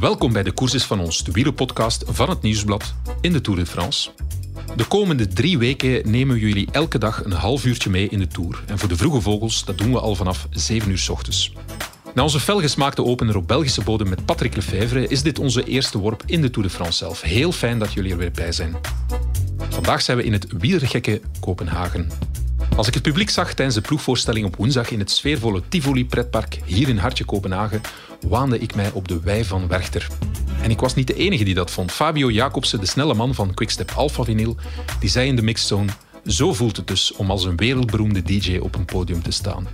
Welkom bij de Courses van ons, de wielerpodcast van het Nieuwsblad in de Tour de France. De komende drie weken nemen we jullie elke dag een half uurtje mee in de Tour. En voor de vroege vogels, dat doen we al vanaf 7 uur s ochtends. Na onze felgesmaakte opener op Belgische bodem met Patrick Lefevre is dit onze eerste worp in de Tour de France zelf. Heel fijn dat jullie er weer bij zijn. Vandaag zijn we in het wielergekke Kopenhagen. Als ik het publiek zag tijdens de ploegvoorstelling op woensdag in het sfeervolle Tivoli pretpark hier in Hartje Kopenhagen, waande ik mij op de wei van Werchter. En ik was niet de enige die dat vond. Fabio Jacobsen, de snelle man van Quickstep Alpha Vinyl, die zei in de mixzone: Zo voelt het dus om als een wereldberoemde DJ op een podium te staan.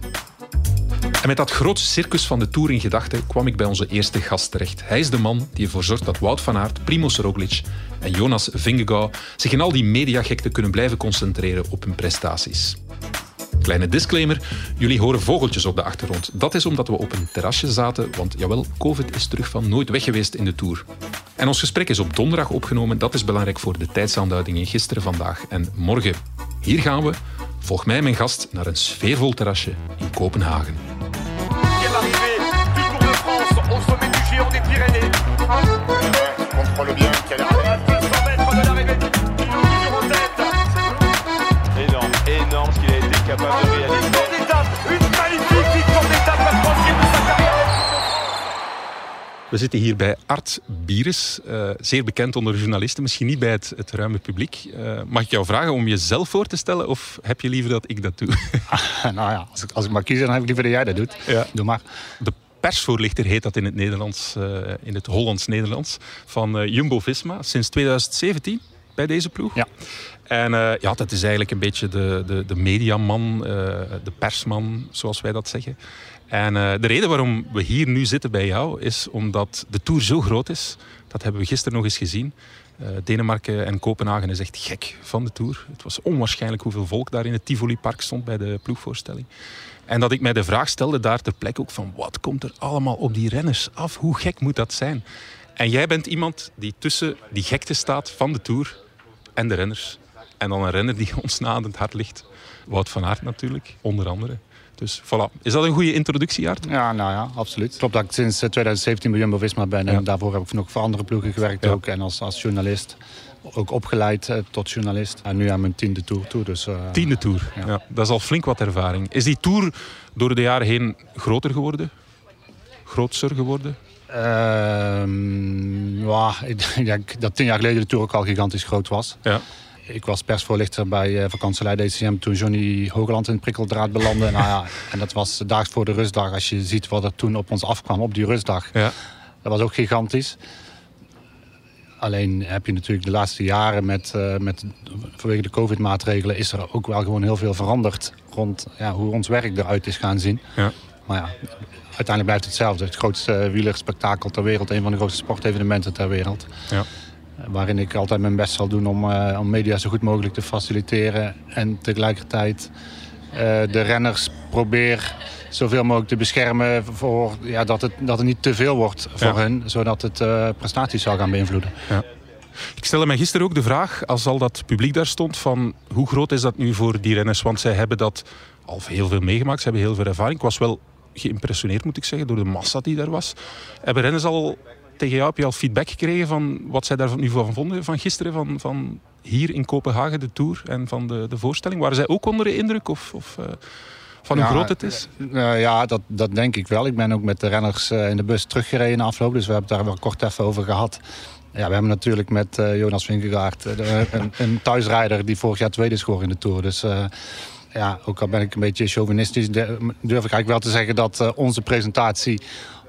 En met dat grootste circus van de Tour in gedachten kwam ik bij onze eerste gast terecht. Hij is de man die ervoor zorgt dat Wout van Aert, Primoz Roglic en Jonas Vingegaard zich in al die mediagekte kunnen blijven concentreren op hun prestaties. Kleine disclaimer, jullie horen vogeltjes op de achtergrond. Dat is omdat we op een terrasje zaten, want jawel, COVID is terug van nooit weg geweest in de Tour. En ons gesprek is op donderdag opgenomen. Dat is belangrijk voor de tijdsaanduidingen gisteren, vandaag en morgen. Hier gaan we. Volg mij mijn gast naar een sfeervol terrasje in Kopenhagen. contrôle bien quelle capable de réaliser. Une magnifique victoire d'étape, la troisième de sa carrière. We zitten hier bij Art Bieres, uh, zeer bekend onder journalisten, misschien niet bij het, het ruime publiek. Uh, mag ik jou vragen om jezelf voor te stellen of heb je liever dat ik dat doe? nou ja, als ik, als ik maar kies, dan heb ik liever dat jij dat doet. Ja. Doe maar. De persvoorlichter heet dat in het Nederlands, uh, in het Hollands-Nederlands, van Jumbo-Visma sinds 2017 bij deze ploeg. Ja. En uh, ja, dat is eigenlijk een beetje de, de, de mediaman, uh, de persman, zoals wij dat zeggen. En uh, de reden waarom we hier nu zitten bij jou is omdat de Tour zo groot is. Dat hebben we gisteren nog eens gezien. Denemarken en Kopenhagen is echt gek van de Tour. Het was onwaarschijnlijk hoeveel volk daar in het Tivoli-park stond bij de ploegvoorstelling. En dat ik mij de vraag stelde daar ter plekke ook van... wat komt er allemaal op die renners af? Hoe gek moet dat zijn? En jij bent iemand die tussen die gekte staat van de Tour en de renners. En dan een renner die ons na aan het hart ligt. Wout van Aert natuurlijk, onder andere. Dus voilà. Is dat een goede introductie, Aert? Ja, nou ja, absoluut. Klopt dat ik sinds 2017 bij Jumbo-Visma ben. En ja. daarvoor heb ik nog voor andere ploegen gewerkt Ja. ook. En als, als journalist. Ook opgeleid eh, tot journalist. En nu aan mijn tiende tour toe. Dus, eh, Tiende Tour. Ja. Ja. dat is al flink wat ervaring. Is die Tour door de jaren heen groter geworden? Grootser geworden? Ehm, ja, ik denk dat tien jaar geleden de Tour ook al gigantisch groot was. Ja. Ik was persvoorlichter bij uh, vakantielei DCM toen Johnny Hogeland in het prikkeldraad belandde. nou ja, en dat was daags voor de rustdag. Als je ziet wat er toen op ons afkwam op die rustdag. Ja. Dat was ook gigantisch. Alleen heb je natuurlijk de laatste jaren met, uh, met vanwege de covid-maatregelen... is er ook wel gewoon heel veel veranderd rond ja, hoe ons werk eruit is gaan zien. Ja. Maar ja, uiteindelijk blijft het hetzelfde. Het grootste wielerspektakel ter wereld. Een van de grootste sportevenementen ter wereld. Ja. Waarin ik altijd mijn best zal doen om, uh, om media zo goed mogelijk te faciliteren. En tegelijkertijd uh, de renners probeer zoveel mogelijk te beschermen... Voor, ja, dat, het, dat het niet te veel wordt voor Ja. hun. Zodat het uh, prestaties zal gaan beïnvloeden. Ik stelde mij gisteren ook de vraag, als al dat publiek daar stond, van hoe groot is dat nu voor die renners? Want zij hebben dat al heel veel meegemaakt, ze hebben heel veel ervaring. Ik was wel geïmpressioneerd, moet ik zeggen, door de massa die daar was. Hebben renners al tegen jou, heb je al feedback gekregen van wat zij daar nu van vonden van gisteren, van, van hier in Kopenhagen, de Tour en van de, de voorstelling? Waren zij ook onder de indruk of, of uh, van hoe Ja, groot het is? Uh, ja, dat, dat denk ik wel. Ik ben ook met de renners uh, in de bus teruggereden afloop. Dus we hebben het daar wel kort even over gehad. Ja, we hebben natuurlijk met Jonas Vingegaard een, een, thuisrijder die vorig jaar tweede is geworden in de Tour. Dus ja, ook al ben ik een beetje chauvinistisch, durf ik eigenlijk wel te zeggen dat onze presentatie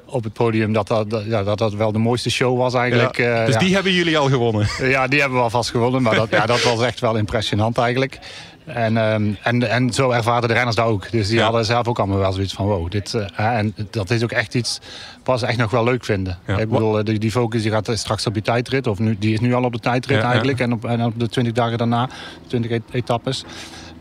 op het podium, dat dat, ja, dat dat wel de mooiste show was eigenlijk. Ja, dus die hebben jullie al gewonnen? Ja, die hebben we alvast gewonnen, maar dat, ja, dat was echt wel impressionant eigenlijk. En, um, en, en zo ervaren de renners dat ook. Dus die hadden zelf ook allemaal wel zoiets van wow. Dit, uh, en dat is ook echt iets wat ze echt nog wel leuk vinden. Ik bedoel, die, die focus die gaat straks op die tijdrit. Of nu, die is nu al op de tijdrit eigenlijk. En, op, en op de 20 dagen daarna, 20 et- etappes.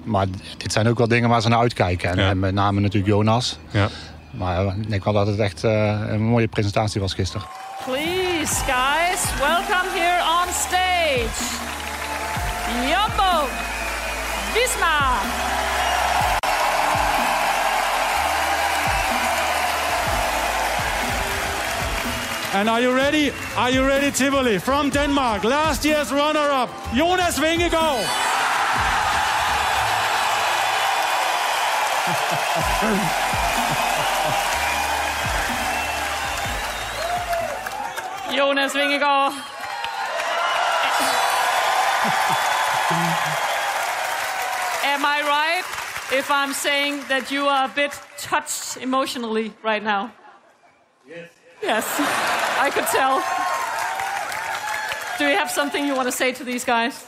Maar dit zijn ook wel dingen waar ze naar uitkijken. En, en met name natuurlijk Jonas. Ja. Maar ik denk wel dat het echt uh, een mooie presentatie was gisteren. Please, guys, welcome here on stage. Jumbo Visma. And are you ready? Are you ready, Tivoli? From Denmark, last year's runner-up, Jonas Vingegaard. Jonas Vingegaard. Am I right if I'm saying that you are a bit touched emotionally right now? Yes. Yes, I could tell. Do you have something you want to say to these guys?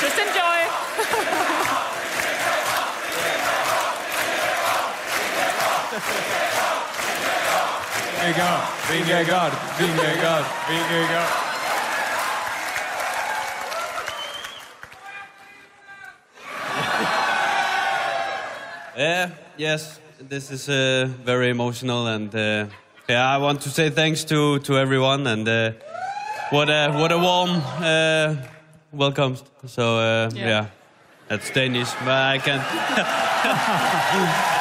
Just enjoy. Vingegaard, Vingegaard, Vingegaard, Vingegaard. Yeah, yes, this is uh, very emotional, and uh, yeah, I want to say thanks to to everyone, and uh, what a what a warm uh, welcome. So uh, Yeah. yeah. that's Danish, but I can.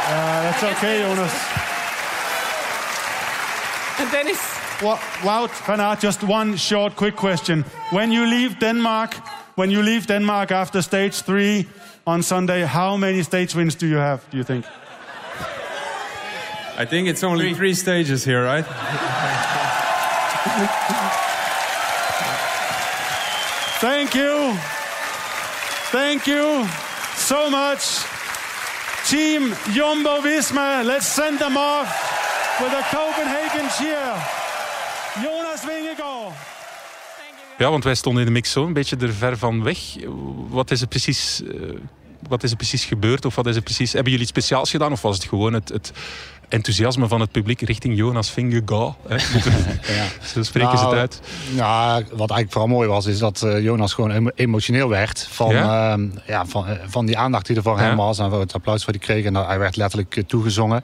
That's okay, Jonas. And Dennis, Well, Wout van Aert, just one short, quick question. When you leave Denmark, when you leave Denmark after stage three on Sunday, how many stage wins do you have? Do you think? I think it's only three stages here, right? Thank you. Thank you so much. Team Jumbo Visma, let's send them off with a Copenhagen cheer. Jonas Vingegaard. Ja, want wij stonden in de mix zo een beetje er ver van weg. Wat is er precies, eh, wat is er precies gebeurd? Of wat is er precies, hebben jullie iets speciaals gedaan? Of was het gewoon het, het enthousiasme van het publiek richting Jonas Vingegaard? hè? Ja. Zo spreken ze het Nou, uit. Ja, wat eigenlijk vooral mooi was, is dat eh, Jonas gewoon emo- emotioneel werd. Van, Ja? ja? ja, van, eh, van die aandacht die er voor Ja. hem was. En het applaus wat hij kreeg. En hij werd letterlijk eh, toegezongen.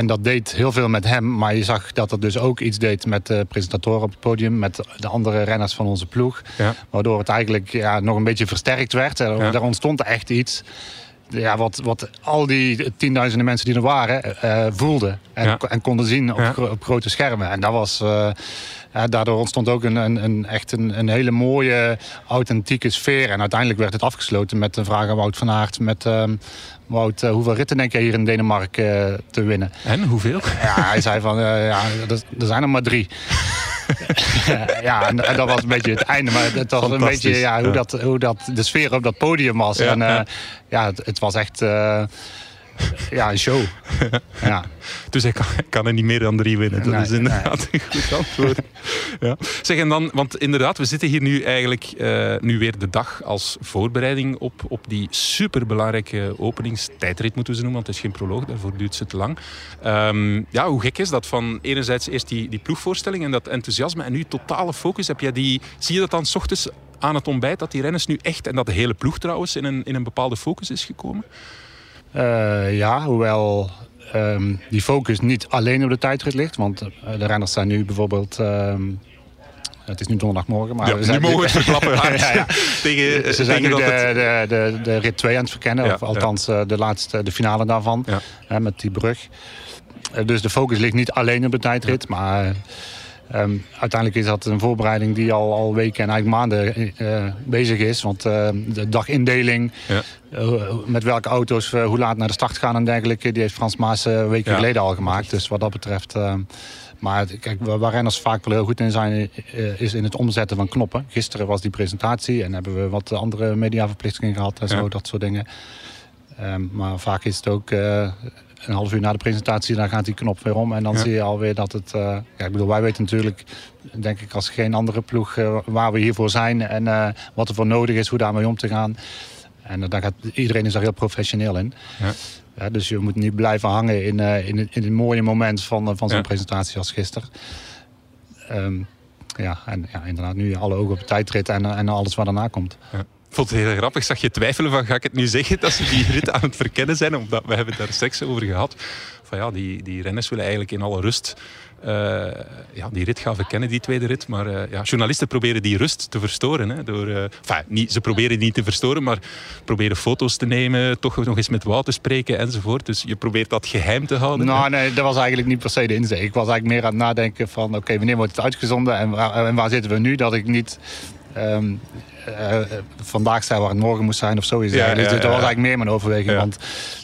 En dat deed heel veel met hem. Maar je zag dat het dus ook iets deed met de presentatoren op het podium. Met de andere renners van onze ploeg. Ja. Waardoor het eigenlijk ja, nog een beetje versterkt werd. Ja. Daar ontstond echt iets. Ja, wat, wat al die tienduizenden mensen die er waren eh, voelden. En, en konden zien op, op grote schermen. En dat was, eh, daardoor ontstond ook een, een, een, echt een, een hele mooie, authentieke sfeer. En uiteindelijk werd het afgesloten met de vraag aan Wout van Aert. Met ehm, Wout, eh, hoeveel ritten denk jij hier in Denemarken eh, te winnen? En hoeveel? Ja, hij zei van, eh, ja, er, er zijn er maar drie. ja, en, dat was een beetje het einde. Maar het was een beetje ja, hoe. Dat, hoe dat de sfeer op dat podium was. Ja, en ja. ja, het, het was echt ja, een show. ja. Dus hij kan, kan er niet meer dan drie winnen. Dat Nee, is inderdaad een goed antwoord. Ja. Zeg, en dan, want inderdaad, we zitten hier nu eigenlijk eh, nu weer de dag als voorbereiding op, op die superbelangrijke openingstijdrit, moeten we ze noemen, want het is geen proloog, daarvoor duurt ze te lang. Ehm, ja, hoe gek is dat van enerzijds eerst die, die ploegvoorstelling en dat enthousiasme en nu totale focus. Heb jij die, zie je dat dan s ochtends aan het ontbijt, dat die renners nu echt, en dat de hele ploeg trouwens, in een, in een bepaalde focus is gekomen? Eh, ja, hoewel ehm, die focus niet alleen op de tijdrit ligt. Want eh, de renners zijn nu bijvoorbeeld... ehm, het is nu donderdagmorgen, maar Ja, we nu zijn mogen we. Hart. Ja, ja. tegen, Ze zijn nu de, het- de, de, de rit 2 aan het verkennen. Of althans eh, de laatste, de finale daarvan. Hè, met die brug. Eh, dus de focus ligt niet alleen op de tijdrit. Maar eh, ehm, uiteindelijk is dat een voorbereiding die al, al weken en eigenlijk maanden eh, bezig is. Want eh, de dagindeling, Ja. eh, met welke auto's eh, hoe laat naar de start gaan en dergelijke... die heeft Frans Maas eh, weken Ja. geleden al gemaakt. Dus wat dat betreft... eh, maar kijk, waar waar renners vaak wel heel goed in zijn, eh, is in het omzetten van knoppen. Gisteren was die presentatie en hebben we wat andere mediaverplichtingen gehad en zo, Ja. dat soort dingen. Ehm, maar vaak is het ook eh, een half uur na de presentatie, dan gaat die knop weer om. En dan Ja. zie je alweer dat het. eh, ja, ik bedoel, wij weten natuurlijk, denk ik, als geen andere ploeg eh, waar we hiervoor zijn en wat er voor nodig is, hoe daarmee om te gaan. En daar gaat, iedereen is daar heel professioneel in. Ja. Ja, dus je moet niet blijven hangen in, in, in een mooie moment van, van zo'n presentatie als gisteren. Ehm, ja, en ja, inderdaad, nu alle ogen op de tijdrit en, en alles wat daarna komt. Ik vond het heel grappig. Zag je twijfelen van, ga ik het nu zeggen dat ze die rit aan het verkennen zijn? Omdat we hebben daar straks over gehad. Van ja, die, die renners willen eigenlijk in alle rust eh, ja, die rit gaan verkennen, die tweede rit. Maar eh, ja, journalisten proberen die rust te verstoren. Hè, door, eh, enfin, niet, ze proberen die niet te verstoren, maar proberen foto's te nemen, toch nog eens met Wout te spreken enzovoort. Dus je probeert dat geheim te houden. Nou, nee, dat was eigenlijk niet per se de insteek. Ik was eigenlijk meer aan het nadenken van, oké, wanneer wordt het uitgezonden en waar, en waar zitten we nu? Dat ik niet ehm, eh, eh, vandaag zei waar het morgen moest zijn of zoiets. Ja, dus ja, dat was eigenlijk meer mijn overweging. Want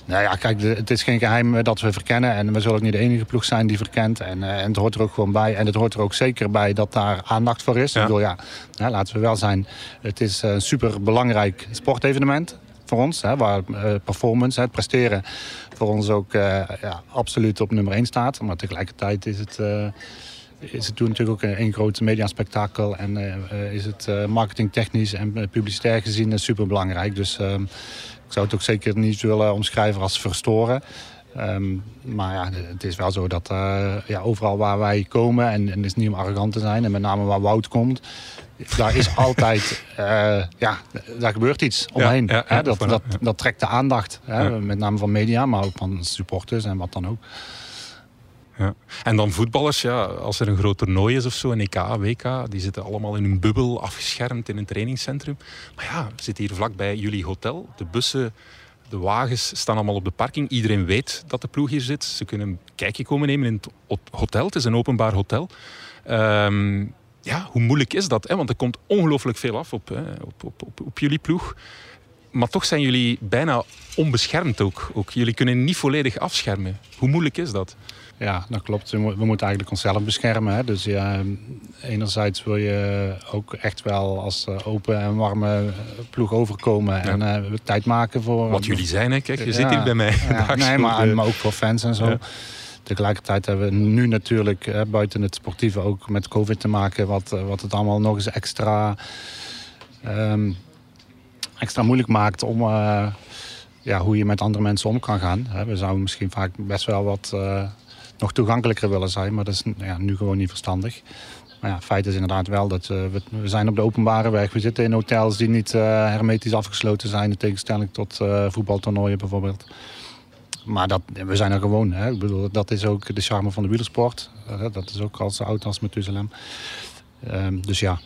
nou ja, kijk, het is geen geheim eh, dat we verkennen. En we zullen ook niet de enige ploeg zijn die verkent. En, eh, en het hoort er ook gewoon bij. En het hoort er ook zeker bij dat daar aandacht voor is. Ik bedoel, ja, hè, laten we wel zijn. Het is een super belangrijk sportevenement voor ons. Hè, waar eh, performance, hè, presteren voor ons ook eh, ja, absoluut op nummer 1 staat. Maar tegelijkertijd is het... eh, is het toen natuurlijk ook een, een groot mediaspectakel. En eh, eh, is het eh, marketingtechnisch en eh, publicitair gezien uh, super belangrijk. Dus ehm, ik zou het ook zeker niet willen omschrijven als verstoren. Ehm, maar ja, het is wel zo dat eh, ja, overal waar wij komen, en, en het is niet om arrogant te zijn, en met name waar Wout komt, daar is altijd, eh, ja, daar gebeurt iets omheen. ja, ja, hè? dat, dat, dat trekt de aandacht, hè? Met name van media, maar ook van supporters en wat dan ook. Ja. En dan voetballers, ja, als er een groot toernooi is of zo, een EK, WK, die zitten allemaal in een bubbel, afgeschermd in een trainingscentrum. Maar ja, we zitten hier vlakbij jullie hotel. De bussen, de wagens staan allemaal op de parking. Iedereen weet dat de ploeg hier zit. Ze kunnen een kijkje komen nemen in het ho- hotel. Het is een openbaar hotel. Ehm, ja, hoe moeilijk is dat? Hè? Want er komt ongelooflijk veel af op, hè, op, op, op, op jullie ploeg. Maar toch zijn jullie bijna onbeschermd ook. Jullie kunnen niet volledig afschermen. Hoe moeilijk is dat? Ja, dat klopt. We, mo- we moeten eigenlijk onszelf beschermen. Hè. Dus ja, enerzijds wil je ook echt wel als eh, open en warme eh, ploeg overkomen. En eh, tijd maken voor... Wat jullie zijn, hè? Kijk, je Ja, zit hier bij mij. ja, nee, maar, maar ook voor fans en zo. Tegelijkertijd hebben we nu natuurlijk eh, buiten het sportieve ook met COVID te maken. Wat, wat het allemaal nog eens extra, ehm, extra moeilijk maakt om ja, hoe je met andere mensen om kan gaan. Hè. We zouden misschien vaak best wel wat nog toegankelijker willen zijn. Maar dat is ja, nu gewoon niet verstandig. Maar ja, feit is inderdaad wel dat eh, we, zijn op de openbare weg. We zitten in hotels die niet eh, hermetisch afgesloten zijn. In tegenstelling tot eh, voetbaltoernooien bijvoorbeeld. Maar dat, we zijn er gewoon. Hè. Ik bedoel, dat is ook de charme van de wielersport. Dat is ook al zo oud als Methuselem. Ehm, dus ja.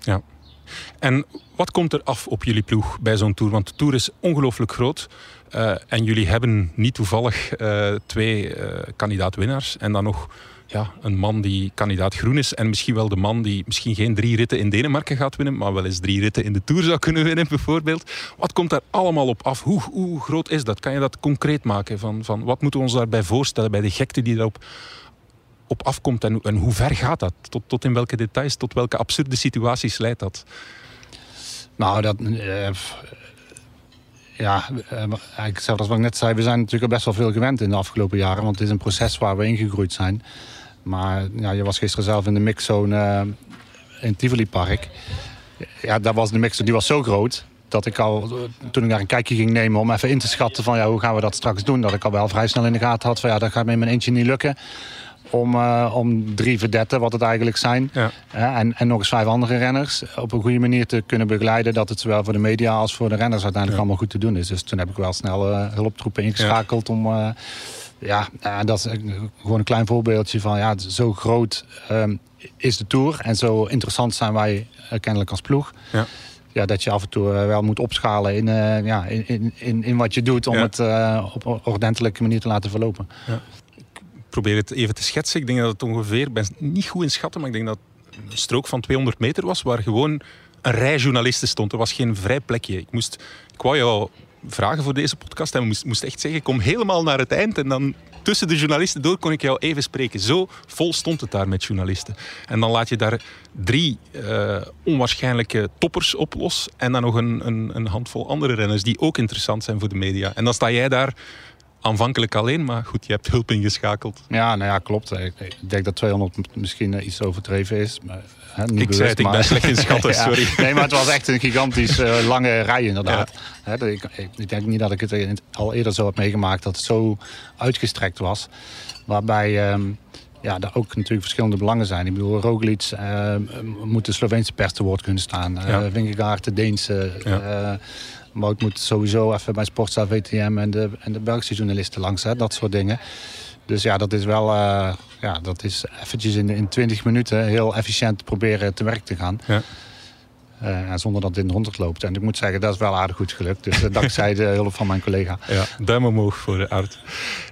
Ja. En wat komt er af op jullie ploeg bij zo'n tour? Want de tour is ongelooflijk groot. Eh, en jullie hebben niet toevallig eh, twee eh kandidaat-winnaars. En dan nog ja, een man die kandidaat groen is. En misschien wel de man die misschien geen drie ritten in Denemarken gaat winnen. Maar wel eens drie ritten in de tour zou kunnen winnen, bijvoorbeeld. Wat komt daar allemaal op af? Hoe, hoe groot is dat? Kan je dat concreet maken? Van, van wat moeten we ons daarbij voorstellen bij de gekte die daarop op afkomt? En, en hoe ver gaat dat? Tot, tot in welke details? Tot welke absurde situaties leidt dat? Nou, dat. Ja, eh, eigenlijk zelfs wat ik net zei, we zijn natuurlijk best wel veel gewend in de afgelopen jaren. Want het is een proces waar we ingegroeid zijn. Maar ja, je was gisteren zelf in de mixzone eh, in Tivoli Park. Ja, daar was de mixzone, die was zo groot. Dat ik al, toen ik daar een kijkje ging nemen om even in te schatten van ja, hoe gaan we dat straks doen. Dat ik al wel vrij snel in de gaten had van ja, dat gaat me in mijn eentje niet lukken. Om, eh, om drie verdetten, wat het eigenlijk zijn. Ja. En, en nog eens vijf andere renners op een goede manier te kunnen begeleiden. Dat het zowel voor de media als voor de renners uiteindelijk allemaal goed te doen is. Dus toen heb ik wel snel eh, hulptroepen ingeschakeld om. eh, ja, ja, dat is gewoon een klein voorbeeldje van ja, zo groot ehm, is de tour. En zo interessant zijn wij kennelijk als ploeg. Ja. Ja, dat je af en toe wel moet opschalen in, ja, in, in, in, wat je doet om Ja. het op een ordentelijke manier te laten verlopen. Probeer het even te schetsen. Ik denk dat het ongeveer, ben niet goed in schatten, maar ik denk dat het een strook van 200 meter was, waar gewoon een rij journalisten stond. Er was geen vrij plekje. Ik, moest, ik wou jou vragen voor deze podcast en moest, moest echt zeggen, kom helemaal naar het eind en dan tussen de journalisten door kon ik jou even spreken. Zo vol stond het daar met journalisten. En dan laat je daar drie eh, onwaarschijnlijke toppers op los en dan nog een, een, een handvol andere renners die ook interessant zijn voor de media. En dan sta jij daar aanvankelijk alleen, maar goed, je hebt hulp ingeschakeld. Ja, nou ja, klopt. Ik, denk dat 200 misschien eh, iets overdreven is. Maar, hè, niet Ik zei het, ik ben slecht in schatten, Ja. sorry. Nee, maar het was echt een gigantisch eh, lange rij inderdaad. Hè, ik, ik, denk niet dat ik het al eerder zo heb meegemaakt dat het zo uitgestrekt was. Waarbij ehm, ja, daar ook natuurlijk verschillende belangen zijn. Ik bedoel, Roglic eh, moet de Sloveense pers te woord kunnen staan. Uh, Ja. Vingegaard, de Deense. Ja. Eh, Wout moet sowieso even bij Sportza, VTM en de, en de Belgische journalisten langs. Hè, dat soort dingen. Dus ja, dat is wel eh, ja, dat is eventjes in, in 20 minuten heel efficiënt proberen te werk te gaan. Ja. En zonder dat de honderd loopt. En ik moet zeggen, dat is wel aardig goed gelukt. Dus eh, dankzij de hulp van mijn collega. Ja, duim omhoog voor de Art.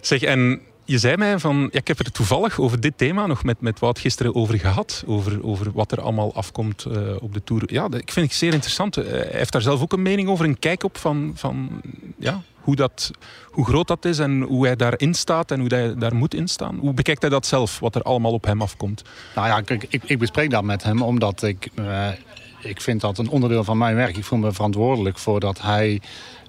Zeg, en je zei mij van... Ja, ik heb er toevallig over dit thema nog met, met Wout gisteren over gehad. Over, over wat er allemaal afkomt eh, op de Tour. Ja, dat ik vind ik zeer interessant. Eh, hij heeft daar zelf ook een mening over, een kijk op van... van ja, hoe, dat, hoe groot dat is en hoe hij daarin staat en hoe hij daar moet instaan. Hoe bekijkt hij dat zelf, wat er allemaal op hem afkomt? Nou ja, ik, ik bespreek dat met hem omdat ik, eh, ik vind dat een onderdeel van mijn werk. Ik voel me verantwoordelijk voor dat hij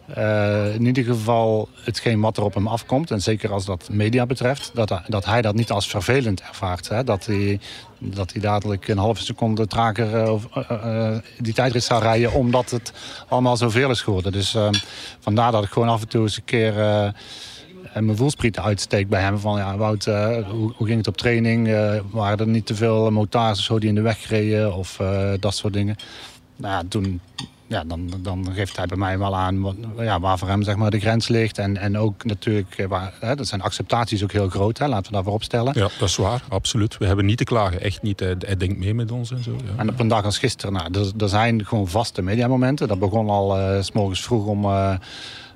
eh, in ieder geval hetgeen wat er op hem afkomt. En zeker als dat media betreft, dat, dat hij dat niet als vervelend ervaart. Hè? Dat, hij, dat hij dadelijk een halve seconde trager eh, eh, die tijdrit zou rijden omdat het allemaal zoveel is geworden. Dus eh, vandaar dat ik gewoon af en toe eens een keer... en mijn voelsprieten uitsteek bij hem. Van ja, hoe, hoe ging het op training? Waren er niet te veel motards zo die in de weg reden? Of dat soort dingen. Nou toen, ja, dan, dan geeft hij bij mij wel aan wat, ja, waar voor hem zeg maar, de grens ligt. En, en ook natuurlijk, eh, waar, hè, dat zijn acceptaties ook heel groot. Hè, laten we daarvoor opstellen. Ja, dat is waar, absoluut. We hebben niet te klagen, echt niet. Hij, hij denkt mee met ons en zo. Ja. En op een dag als gisteren, nou, er, er zijn gewoon vaste mediamomenten. Dat begon al eh, s morgens vroeg om, eh,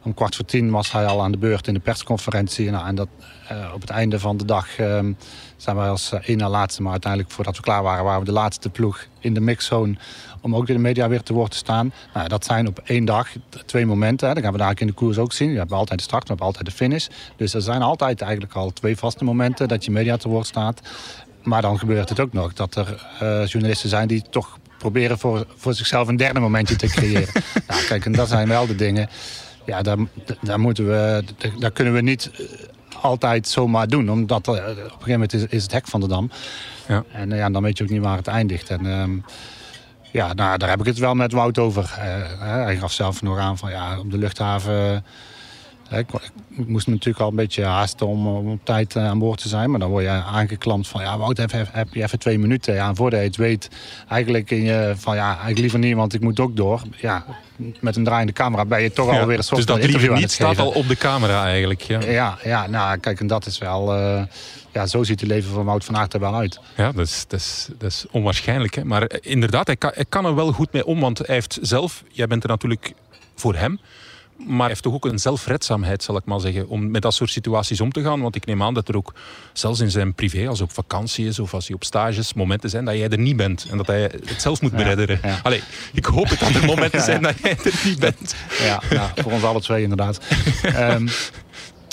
om kwart voor tien was hij al aan de beurt in de persconferentie. Nou, en dat, eh, op het einde van de dag ehm, zijn wij als eh, één na laatste, maar uiteindelijk voordat we klaar waren, waren we de laatste ploeg in de mixzone om ook in de media weer te woord te staan. Nou, dat zijn op één dag twee momenten. Hè. Dat gaan we daar in de koers ook zien. We hebben altijd de start, we hebben altijd de finish. Dus er zijn altijd eigenlijk al twee vaste momenten dat je media te woord staat. Maar dan gebeurt het ook nog dat er eh, journalisten zijn die toch proberen voor, voor zichzelf een derde momentje te creëren. nou, kijk, en dat zijn wel de dingen. Ja, daar, daar, moeten we, daar kunnen we niet eh, altijd zomaar doen. Omdat eh, op een gegeven moment is, is het hek van de dam. Ja. En eh, ja, dan weet je ook niet waar het eindigt. En ehm, ja, nou, daar heb ik het wel met Wout over. Eh, hij gaf zelf nog aan van ja, op de luchthaven. Ik, ik moest me natuurlijk al een beetje haasten om, om op tijd eh, aan boord te zijn. Maar dan word je aangeklampt van ja, Wout, heb, heb, heb je even twee minuten. Ja, en voordat je het weet, eigenlijk in je van ja, eigenlijk liever niet, want ik moet ook door. Ja, met een draaiende camera ben je toch Ja, alweer een soort dus dat interview liever aan niet staat al op de camera eigenlijk. Ja, Ja, ja, nou kijk, en dat is wel. eh, ja, zo ziet het leven van Wout van Aert er wel uit. ja dat, is, dat, is, dat is onwaarschijnlijk. Hè? Maar eh, inderdaad, hij kan, hij kan er wel goed mee om. Want hij heeft zelf, jij bent er natuurlijk voor hem. Maar heeft toch ook een zelfredzaamheid, zal ik maar zeggen, om met dat soort situaties om te gaan. Want ik neem aan dat er ook, zelfs in zijn privé, als hij op vakantie is of als hij op stages, momenten zijn dat jij er niet bent. En dat hij het zelf moet beredderen. ja. Allee, ik hoop het dat er momenten zijn dat jij er niet bent. Ja, ja voor ons alle twee inderdaad. Ehm,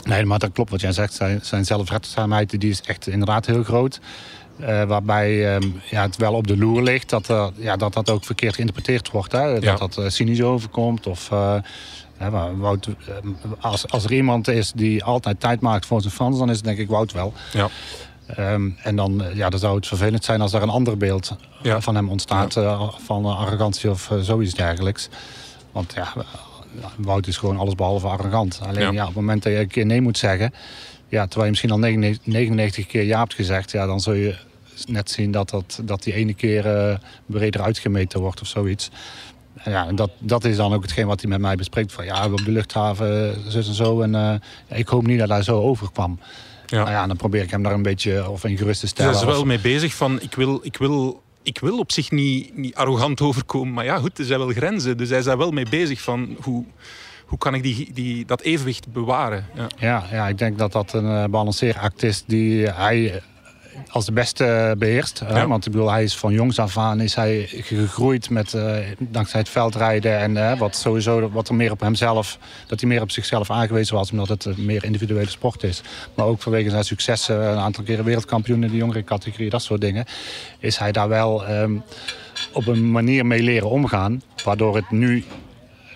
nee, maar dat klopt wat jij zegt. Zijn, zijn zelfredzaamheid die is echt inderdaad heel groot. Eh, waarbij ehm, ja, het wel op de loer ligt dat, er, ja, dat dat ook verkeerd geïnterpreteerd wordt. Hè? Dat Ja. dat eh, cynisch overkomt. Of, eh, maar Wout, eh, als, als er iemand is die altijd tijd maakt voor zijn fans, dan is het denk ik Wout wel. Ja. Ehm, en dan, eh, ja, dan zou het vervelend zijn als er een ander beeld Ja. van hem ontstaat. eh, van eh, arrogantie of eh, zoiets dergelijks. Want ja, eh, Wout is gewoon alles behalve arrogant. Alleen Ja. ja. op het moment dat je een keer nee moet zeggen... Ja, terwijl je misschien al 99 99 keer ja hebt gezegd... Ja, dan zul je net zien dat, dat, dat die ene keer eh, breder uitgemeten wordt of zoiets. Ja, en dat, dat is dan ook hetgeen wat hij met mij bespreekt. Van ja, op de luchthaven, eh, zus en zo. En eh, ik hoop niet dat hij zo overkwam. Ja. Nou ja, dan probeer ik hem daar een beetje of in gerust te stellen. is er wel of- mee bezig van, ik wil, ik wil, ik wil op zich niet, niet arrogant overkomen. Maar ja, goed, er zijn wel grenzen. Dus hij is daar wel mee bezig van, hoe, hoe kan ik die, die, dat evenwicht bewaren? Ja. Ja, ja, ik denk dat dat een eh, balanceeract is die hij als de beste beheerst. hè. Want ik bedoel, hij is van jongs af aan is hij gegroeid met, eh, dankzij het veldrijden. En eh, wat sowieso wat er meer op hemzelf, dat hij meer op zichzelf aangewezen was, omdat het een meer individuele sport is. Maar ook vanwege zijn successen, een aantal keren wereldkampioen in de jongere categorie, dat soort dingen. Is hij daar wel ehm, op een manier mee leren omgaan. Waardoor het nu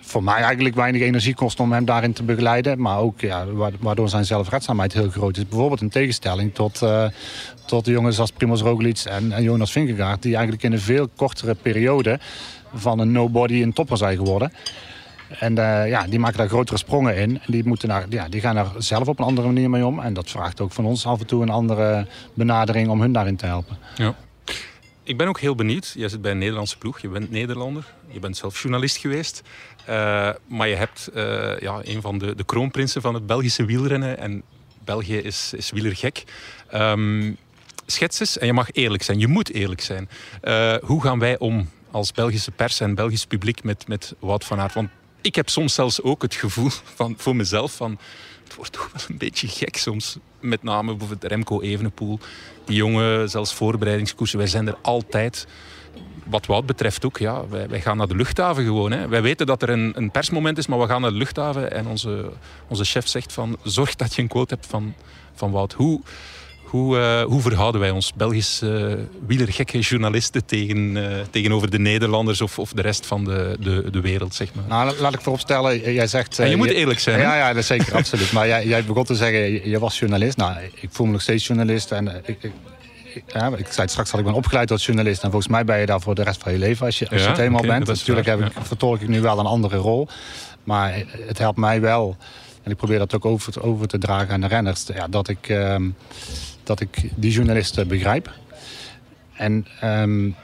voor mij eigenlijk weinig energie kost om hem daarin te begeleiden. Maar ook ja, wa- waardoor zijn zelfredzaamheid heel groot is. Bijvoorbeeld in tegenstelling tot, eh, tot de jongens als Primoz Roglic en, en Jonas Vingegaard... die eigenlijk in een veel kortere periode van een nobody een topper zijn geworden. En eh, ja, die maken daar grotere sprongen in. En die, moeten daar, ja, die gaan daar zelf op een andere manier mee om. En dat vraagt ook van ons af en toe een andere benadering om hun daarin te helpen. Ja. Ik ben ook heel benieuwd. Jij zit bij een Nederlandse ploeg. Je bent Nederlander. Je bent zelf journalist geweest. Uh, maar je hebt uh, ja, een van de, de kroonprinsen van het Belgische wielrennen. En België is, is wielergek. Um, schets en je mag eerlijk zijn. Je moet eerlijk zijn. Uh, hoe gaan wij om als Belgische pers en Belgisch publiek met, met Wout van Aert? Want ik heb soms zelfs ook het gevoel van, voor mezelf van... Het wordt toch wel een beetje gek soms. Met name bijvoorbeeld Remco Evenepoel. Die jongen, zelfs voorbereidingskoersen. Wij zijn er altijd wat Wout betreft ook, ja, wij, wij, gaan naar de luchthaven gewoon. Hè. Wij weten dat er een, een, persmoment is, maar we gaan naar de luchthaven en onze, onze chef zegt van zorg dat je een quote hebt van, van Wout. Hoe, hoe, uh, hoe verhouden wij ons, Belgische uh, wielergekke journalisten, tegen, uh, tegenover de Nederlanders of, of de rest van de, de, de wereld? Zeg maar. Nou, laat ik vooropstellen, jij zegt... en je moet eerlijk zijn. Ja, ja dat zeker, absoluut. Maar jij, jij begon te zeggen, je was journalist. Nou, ik voel me nog steeds journalist en ik, ik ja, ik zei het straks al, ik ben opgeleid als journalist. En volgens mij ben je daar voor de rest van je leven als je, als je het helemaal okay, bent. Natuurlijk heb ik, vertolk ik nu wel een andere rol. Maar het helpt mij wel. En ik probeer dat ook over, over te dragen aan de renners. Ja, dat, ik, um, dat ik die journalisten begrijp. En um,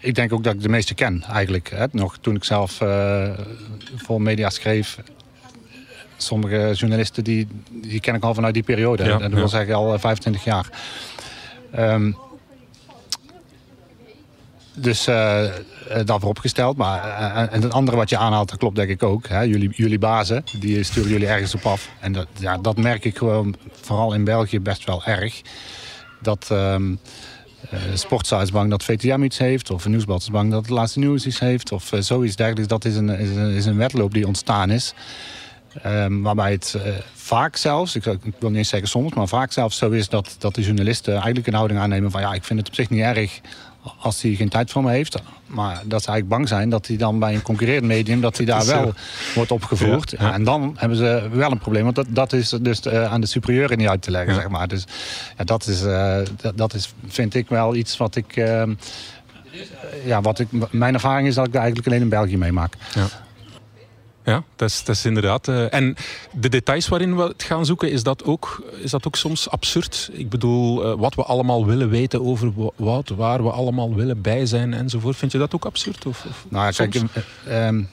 ik denk ook dat ik de meeste ken eigenlijk. Hè. Nog toen ik zelf uh, voor media schreef sommige journalisten die, die ken ik al vanuit die periode. Ja, dat wil ja. zeggen al 25 jaar. Um, dus uh, daarvoor opgesteld. Maar, uh, en het andere wat je aanhaalt, dat klopt denk ik ook. Hè? Jullie, jullie bazen, die sturen jullie ergens op af. En dat, ja, dat merk ik gewoon, vooral in België, best wel erg. Dat um, uh, dat VTM iets heeft. Of een nieuwsblad is bang dat het laatste nieuws iets heeft. Of zoiets dergelijks. Dat is een, is, een, is een wedloop die ontstaan is. Um, waarbij het vaak zelfs, ik, ik, wil niet eens zeggen soms, maar vaak zelfs zo is dat, dat de journalisten eigenlijk een houding aannemen van ja, ik vind het op zich niet erg als hij geen tijd voor me heeft. Maar dat ze eigenlijk bang zijn dat hij dan bij een concurrerend medium... dat hij daar wel wordt opgevoerd. Ja, ja. En dan hebben ze wel een probleem. Want dat, dat is dus uh, aan de superieuren niet uit te leggen, ja. zeg maar. Dus ja, dat, is, uh, dat, dat, is, vind ik wel iets wat ik... Ja, wat ik, mijn ervaring is dat ik eigenlijk alleen in België meemaak. Ja. Ja, dat is, dat is inderdaad. Uh, en de details waarin we het gaan zoeken, is dat ook, is dat ook soms absurd? Ik bedoel, uh, wat we allemaal willen weten over wat, waar we allemaal willen bij zijn enzovoort. Vind je dat ook absurd? Of, of nou ja, kijk, uh, um,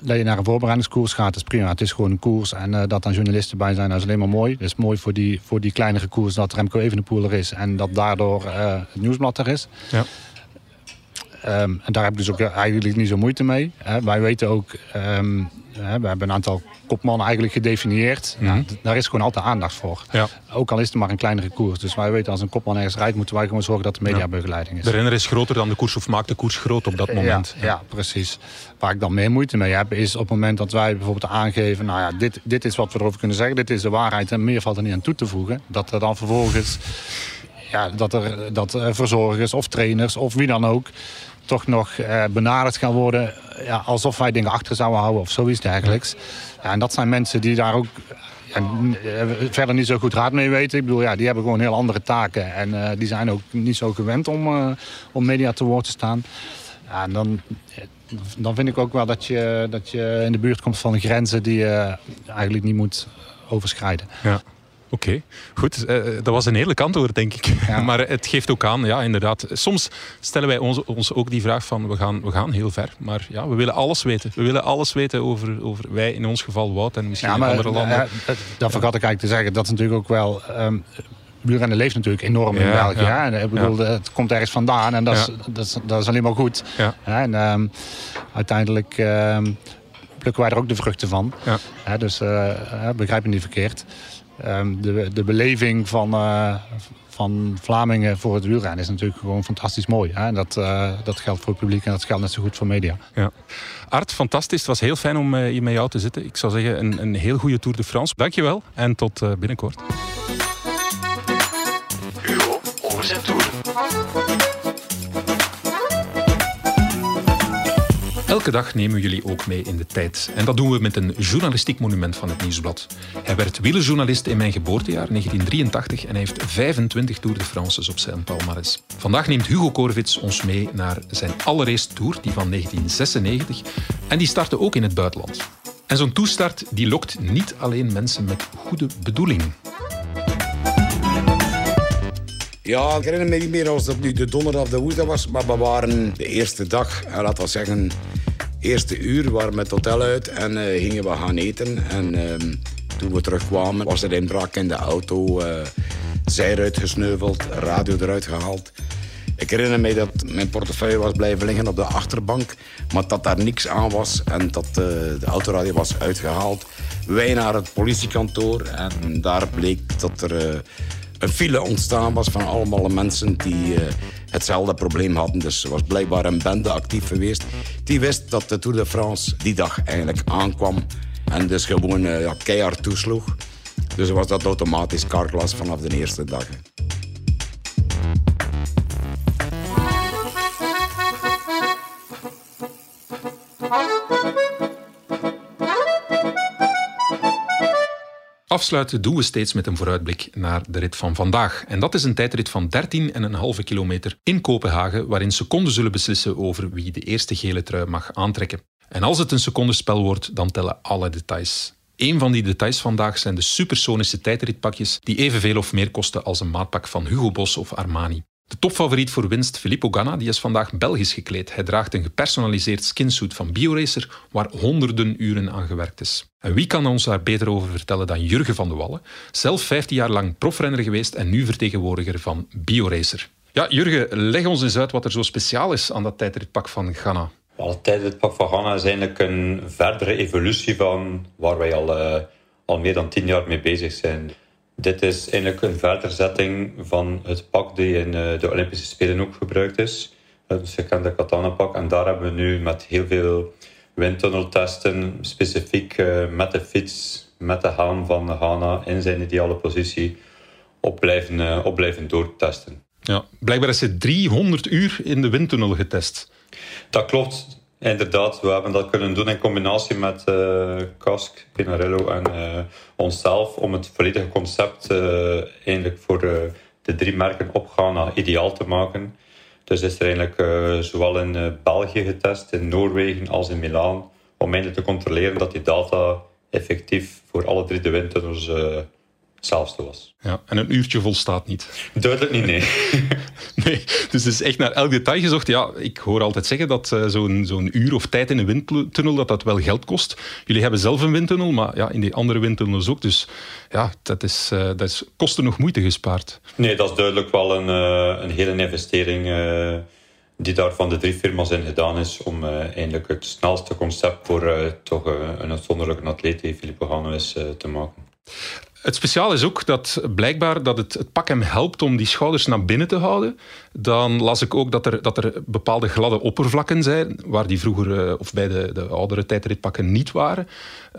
dat je naar een voorbereidingskoers gaat, is prima. Het is gewoon een koers. En uh, dat dan journalisten bij zijn, dat is alleen maar mooi. Het is mooi voor die, voor die kleinere koers dat Remco Evenepoel er is. En dat daardoor het nieuwsblad er is. Ja. Um, en daar heb ik dus ook eigenlijk niet zo moeite mee. Hè. Wij weten ook, um, hè, we hebben een aantal kopmannen eigenlijk gedefinieerd. Mm -hmm. ja, daar is gewoon altijd aandacht voor. Ja. Ook al is het maar een kleinere koers. Dus wij weten als een kopman ergens rijdt, moeten wij gewoon zorgen dat de mediabegeleiding is. De renner is groter dan de koers of maakt de koers groot op dat moment. Ja, ja. precies. Waar ik dan meer moeite mee heb, is op het moment dat wij bijvoorbeeld aangeven... nou ja, dit, dit is wat we erover kunnen zeggen, dit is de waarheid... en meer valt er niet aan toe te voegen. Dat er dan vervolgens... Ja, dat er dat verzorgers of trainers of wie dan ook toch nog uh, benaderd gaan worden... Ja, alsof wij dingen achter zouden houden of zoiets dergelijks. En dat zijn mensen die daar ook ja, verder niet zo goed raad mee weten. Ik bedoel, ja, die hebben gewoon heel andere taken. En uh, die zijn ook niet zo gewend om, om media te woord te staan. Ja, en dan, dan vind ik ook wel dat je, dat je in de buurt komt van grenzen die je eigenlijk niet moet overschrijden. Ja. Oké, okay. goed. Uh, dat was een eerlijk antwoord, denk ik. Ja. maar het geeft ook aan, ja, inderdaad. Soms stellen wij ons, ons ook die vraag van, we gaan, we gaan heel ver. Maar ja, we willen alles weten. We willen alles weten over, over wij, in ons geval Wout en misschien ja, maar, andere landen. Ja, dat vergat ik eigenlijk te zeggen. Dat is natuurlijk ook wel... Um, wielrennen leeft natuurlijk enorm in ja, België. Ja. Ik bedoel, het komt ergens vandaan en dat is, dat is, dat is alleen maar goed. En um, uiteindelijk um, plukken wij er ook de vruchten van. dus uh, begrijp me niet verkeerd. Um, de, de beleving van, uh, van Vlamingen voor het wielrennen is natuurlijk gewoon fantastisch mooi. Hè? Dat, uh, dat geldt voor het publiek en dat geldt net zo goed voor media. Ja. Art, fantastisch. Het was heel fijn om uh, hier met jou te zitten. Ik zou zeggen een, een heel goede Tour de France. Dankjewel en tot binnenkort. Hugo, Tour. Elke dag nemen we jullie ook mee in de tijd. En dat doen we met een journalistiek monument van het Nieuwsblad. Hij werd wielerjournalist in mijn geboortejaar, 1983, en hij heeft 25 Tour de France's op zijn palmarès. Vandaag neemt Hugo Korvits ons mee naar zijn allereerste Tour, die van 1996. En die startte ook in het buitenland. En zo'n toestart die lokt niet alleen mensen met goede bedoelingen. Ja, ik herinner me niet meer als dat nu de donderdag de woensdag was. Maar we waren de eerste dag, laten we zeggen, eerste uur, waren we het hotel uit en eh, gingen we gaan eten. En ehm, toen we terugkwamen was er inbraak in de auto, zij eruit gesneuveld, radio eruit gehaald. Ik herinner me dat mijn portefeuille was blijven liggen op de achterbank, maar dat daar niks aan was en dat de autoradio was uitgehaald. Wij naar het politiekantoor en daar bleek dat er een file ontstaan was van allemaal mensen die hetzelfde probleem hadden. Dus er was blijkbaar een bende actief geweest. Die wist dat de Tour de France die dag eigenlijk aankwam. En dus gewoon uh, ja, keihard toesloeg. Dus was dat automatisch carglass vanaf de eerste dag. Afsluiten doen we steeds met een vooruitblik naar de rit van vandaag. En dat is een tijdrit van 13,5 kilometer in Kopenhagen, waarin seconden zullen beslissen over wie de eerste gele trui mag aantrekken. En als het een secondenspel wordt, dan tellen alle details. Een van die details vandaag zijn de supersonische tijdritpakjes die evenveel of meer kosten als een maatpak van Hugo Boss of Armani. De topfavoriet voor winst, Filippo Ganna, die is vandaag Belgisch gekleed. Hij draagt een gepersonaliseerd skinsuit van BioRacer, waar honderden uren aan gewerkt is. En wie kan ons daar beter over vertellen dan Jurgen van de Wallen? Zelf 15 jaar lang profrenner geweest en nu vertegenwoordiger van BioRacer. Ja, Jurgen, leg ons eens uit wat er zo speciaal is aan dat tijdritpak van Ganna. het tijdritpak van Ganna is eigenlijk een verdere evolutie van waar wij al, uh, al meer dan 10 jaar mee bezig zijn. Dit is eigenlijk een verderzetting van het pak die in eh, de Olympische Spelen ook gebruikt is. Het gekende katana-pak. En daar hebben we nu met heel veel windtunneltesten, specifiek eh, met de fiets, met de haan van Hana in zijn ideale positie, op blijven, op blijven doortesten. Ja, blijkbaar is hij 300 uur in de windtunnel getest. Dat klopt. Inderdaad, we hebben dat kunnen doen in combinatie met uh, Kask, Pinarello en uh, onszelf om het volledige concept uh, eigenlijk voor de drie merken op Ghana ideaal te maken. Dus is er eigenlijk zowel in België getest, in Noorwegen als in Milaan, om eindelijk te controleren dat die data effectief voor alle drie de windtunnels hetzelfde was. Ja, en een uurtje volstaat niet. Duidelijk niet, nee. nee, dus het is echt naar elk detail gezocht. Ja, ik hoor altijd zeggen dat uh, zo'n zo'n uur of tijd in een windtunnel dat dat wel geld kost. Jullie hebben zelf een windtunnel, maar ja, in die andere windtunnels ook. Dus ja, dat is, uh, dat is kosten nog moeite gespaard. Nee, dat is duidelijk wel een, uh, een hele investering die daar van de drie firma's in gedaan is om eindelijk het snelste concept voor toch een uitzonderlijke atleet die Filippo Gano is te maken. Het speciaal is ook dat blijkbaar dat het, het, pak hem helpt om die schouders naar binnen te houden. Dan las ik ook dat er, dat er bepaalde gladde oppervlakken zijn, waar die vroeger uh, of bij de, de oudere tijdritpakken niet waren.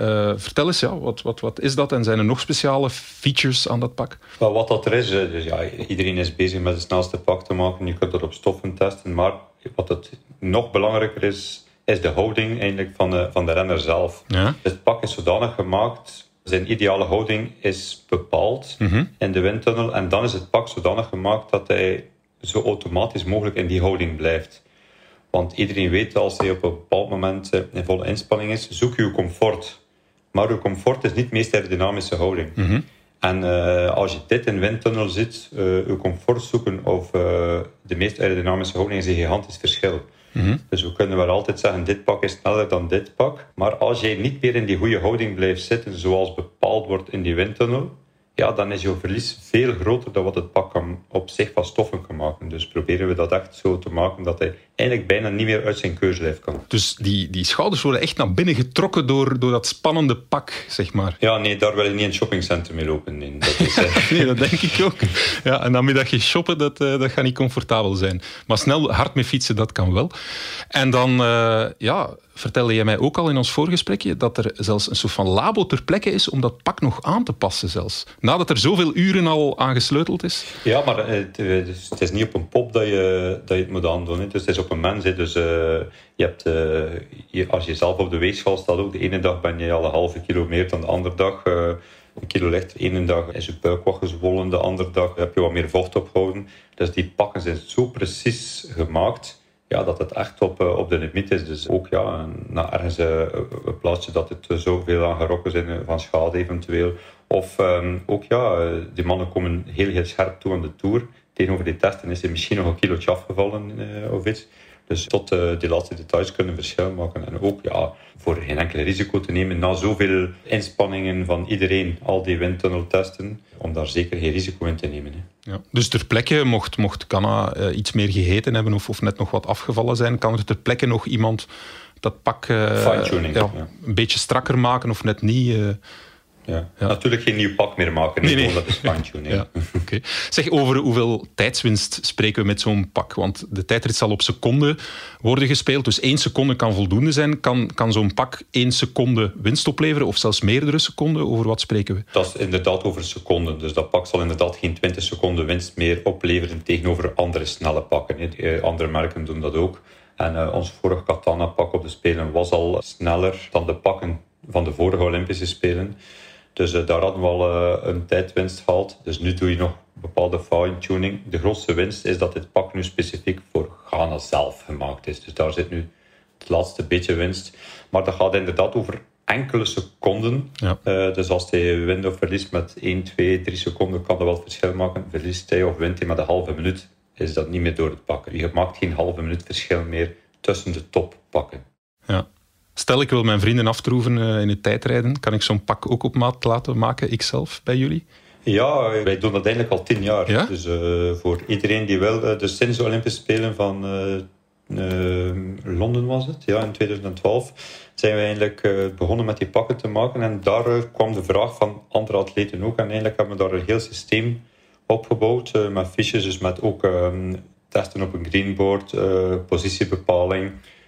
Uh, vertel eens, ja, wat, wat, wat is dat en zijn er nog speciale features aan dat pak? Well, wat dat er is, dus ja, iedereen is bezig met het snelste pak te maken. Je kunt dat op stoffen testen, maar wat het nog belangrijker is, is de houding eigenlijk van de, van de renner zelf. Ja? Het pak is zodanig gemaakt zijn ideale houding is bepaald Mhm. in de windtunnel. En dan is het pak zodanig gemaakt dat hij zo automatisch mogelijk in die houding blijft. Want iedereen weet als hij op een bepaald moment eh, in volle inspanning is, zoek je comfort. Maar uw comfort is niet meest aerodynamische houding. Mhm. En uh, als je dit in windtunnel ziet, uh, uw comfort zoeken of uh, de meest aerodynamische houding is een gigantisch verschil. Mhm. Dus we kunnen wel altijd zeggen, dit pak is sneller dan dit pak. Maar als jij niet meer in die goede houding blijft zitten, zoals bepaald wordt in die windtunnel, ja, dan is jouw verlies veel groter dan wat het pak op zich van stoffen kan maken. Dus proberen we dat echt zo te maken dat hij eigenlijk bijna niet meer uit zijn keurslijf kan. Dus die, die schouders worden echt naar binnen getrokken door, door dat spannende pak, zeg maar. Ja, nee, daar wil je niet in het shoppingcentrum mee lopen. Nee, dat, is, uh... nee, dat denk ik ook. Ja, en dan middag je shoppen, dat, uh, dat gaat niet comfortabel zijn. Maar snel hard mee fietsen, dat kan wel. En dan, uh, ja, vertelde jij mij ook al in ons voorgesprekje dat er zelfs een soort van labo ter plekke is om dat pak nog aan te passen zelfs. Nadat er zoveel uren al aan gesleuteld is. Ja, maar het, het is niet op een pop dat je, dat je het moet aandoen. Hè. Dus het is op een. Dus eh, je hebt, eh, je, als je zelf op de weegschaal staat, ook de ene dag ben je al een halve kilo meer dan de andere dag. eh, een kilo lichter. De ene dag is je buik wat gezwollen, de andere dag heb je wat meer vocht opgehouden. Dus die pakken zijn zo precies gemaakt ja, dat het echt op, op de limiet is. Dus ook ja, na ergens eh, een plaatsje dat het zoveel aan gerokken zijn van schade eventueel. Of ehm, ook ja, die mannen komen heel, heel scherp toe aan de Tour. Tegenover die testen is er misschien nog een kilootje afgevallen eh, of iets. Dus tot eh, die laatste details kunnen verschil maken. En ook ja, voor geen enkel risico te nemen na zoveel inspanningen van iedereen, al die windtunneltesten, om daar zeker geen risico in te nemen. Hè. Ja. Dus ter plekke, mocht, mocht Canna eh, iets meer gegeten hebben of, of net nog wat afgevallen zijn, kan er ter plekke nog iemand dat pak ja, ja. een beetje strakker maken of net niet. Eh. Ja. Natuurlijk geen nieuw pak meer maken, Nee, nee, dat is fine-tuning. Ja, oké. Zeg, over hoeveel tijdswinst spreken we met zo'n pak? Want de tijdrit zal op seconden worden gespeeld, dus één seconde kan voldoende zijn. Kan, kan zo'n pak één seconde winst opleveren, of zelfs meerdere seconden? Over wat spreken we? Dat is inderdaad over seconden. Dus dat pak zal inderdaad geen 20 seconden winst meer opleveren tegenover andere snelle pakken. eh, Andere merken doen dat ook. En eh, ons vorige Katana-pak op de Spelen was al sneller dan de pakken van de vorige Olympische Spelen. Dus eh, daar hadden we al eh, een tijdwinst gehaald. Dus nu doe je nog bepaalde fine-tuning. De grootste winst is dat dit pak nu specifiek voor Ghana zelf gemaakt is. Dus daar zit nu het laatste beetje winst. Maar dat gaat inderdaad over enkele seconden. Ja. Eh, dus als hij wint of verliest met 1, 2, 3 seconden, kan dat wel het verschil maken. Verliest hij of wint hij met een halve minuut, is dat niet meer door het pakken. Je maakt geen halve minuut verschil meer tussen de toppakken. Ja. Stel, ik wil mijn vrienden aftroeven eh, in het tijdrijden. Kan ik zo'n pak ook op maat laten maken, ikzelf, bij jullie? Ja, wij doen dat eigenlijk al tien jaar. Ja? Dus eh, voor iedereen die wil, eh, dus sinds de Olympische Spelen van eh, eh, Londen was het, ja, in 2012, zijn we eigenlijk eh, begonnen met die pakken te maken. En daar eh, kwam de vraag van andere atleten ook. En eigenlijk hebben we daar een heel systeem opgebouwd eh, met fiches, dus met ook ehm, testen op een greenboard, eh, positiebepaling, eh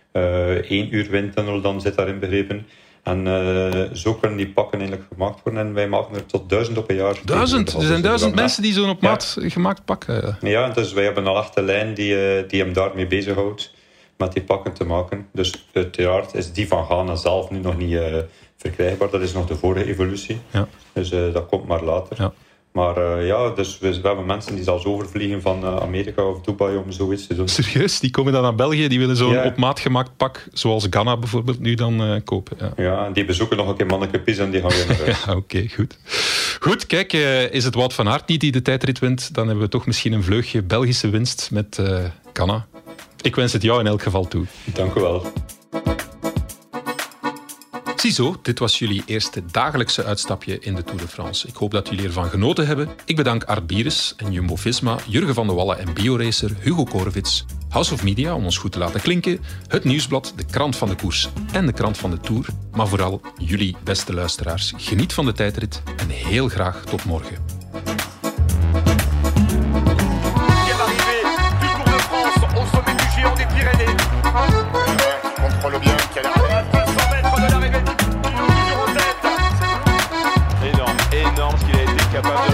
één uur windtunnel dan zit daarin begrepen. En eh, zo kunnen die pakken eigenlijk gemaakt worden. En wij maken er tot duizend op een jaar. Duizend? Er zijn duizend mensen die zo'n op Ja. maat gemaakt pak hebben. ja, dus wij hebben een echte lijn die, eh, die hem daarmee bezighoudt met die pakken te maken. Dus uiteraard is die van Ghana zelf nu nog niet eh, verkrijgbaar. Dat is nog de vorige evolutie. Ja. Dus eh, dat komt maar later. Ja. Maar eh, ja, dus we, we hebben mensen die zelfs overvliegen van eh, Amerika of Dubai om zoiets te doen. Serieus? Die komen dan naar België, die willen zo'n Ja. op maat gemaakt pak, zoals Ghana bijvoorbeeld, nu dan eh, kopen. Ja. Ja, en die bezoeken nog een keer Manneke Pies en die gaan weer naar huis. Ja, Oké, goed. Goed, kijk, is het Wout van Aert niet die de tijdrit wint, dan hebben we toch misschien een vleugje Belgische winst met Ghana. Ik wens het jou in elk geval toe. Dank u wel. Ziezo, dit was jullie eerste dagelijkse uitstapje in de Tour de France. Ik hoop dat jullie ervan genoten hebben. Ik bedank Art Bieres en Jumbo-Visma, Jurgen van de Wallen en bioracer Hugo Korevits, House of Media om ons goed te laten klinken, het Nieuwsblad, de krant van de koers en de krant van de Tour. Maar vooral jullie, beste luisteraars. Geniet van de tijdrit en heel graag tot morgen. about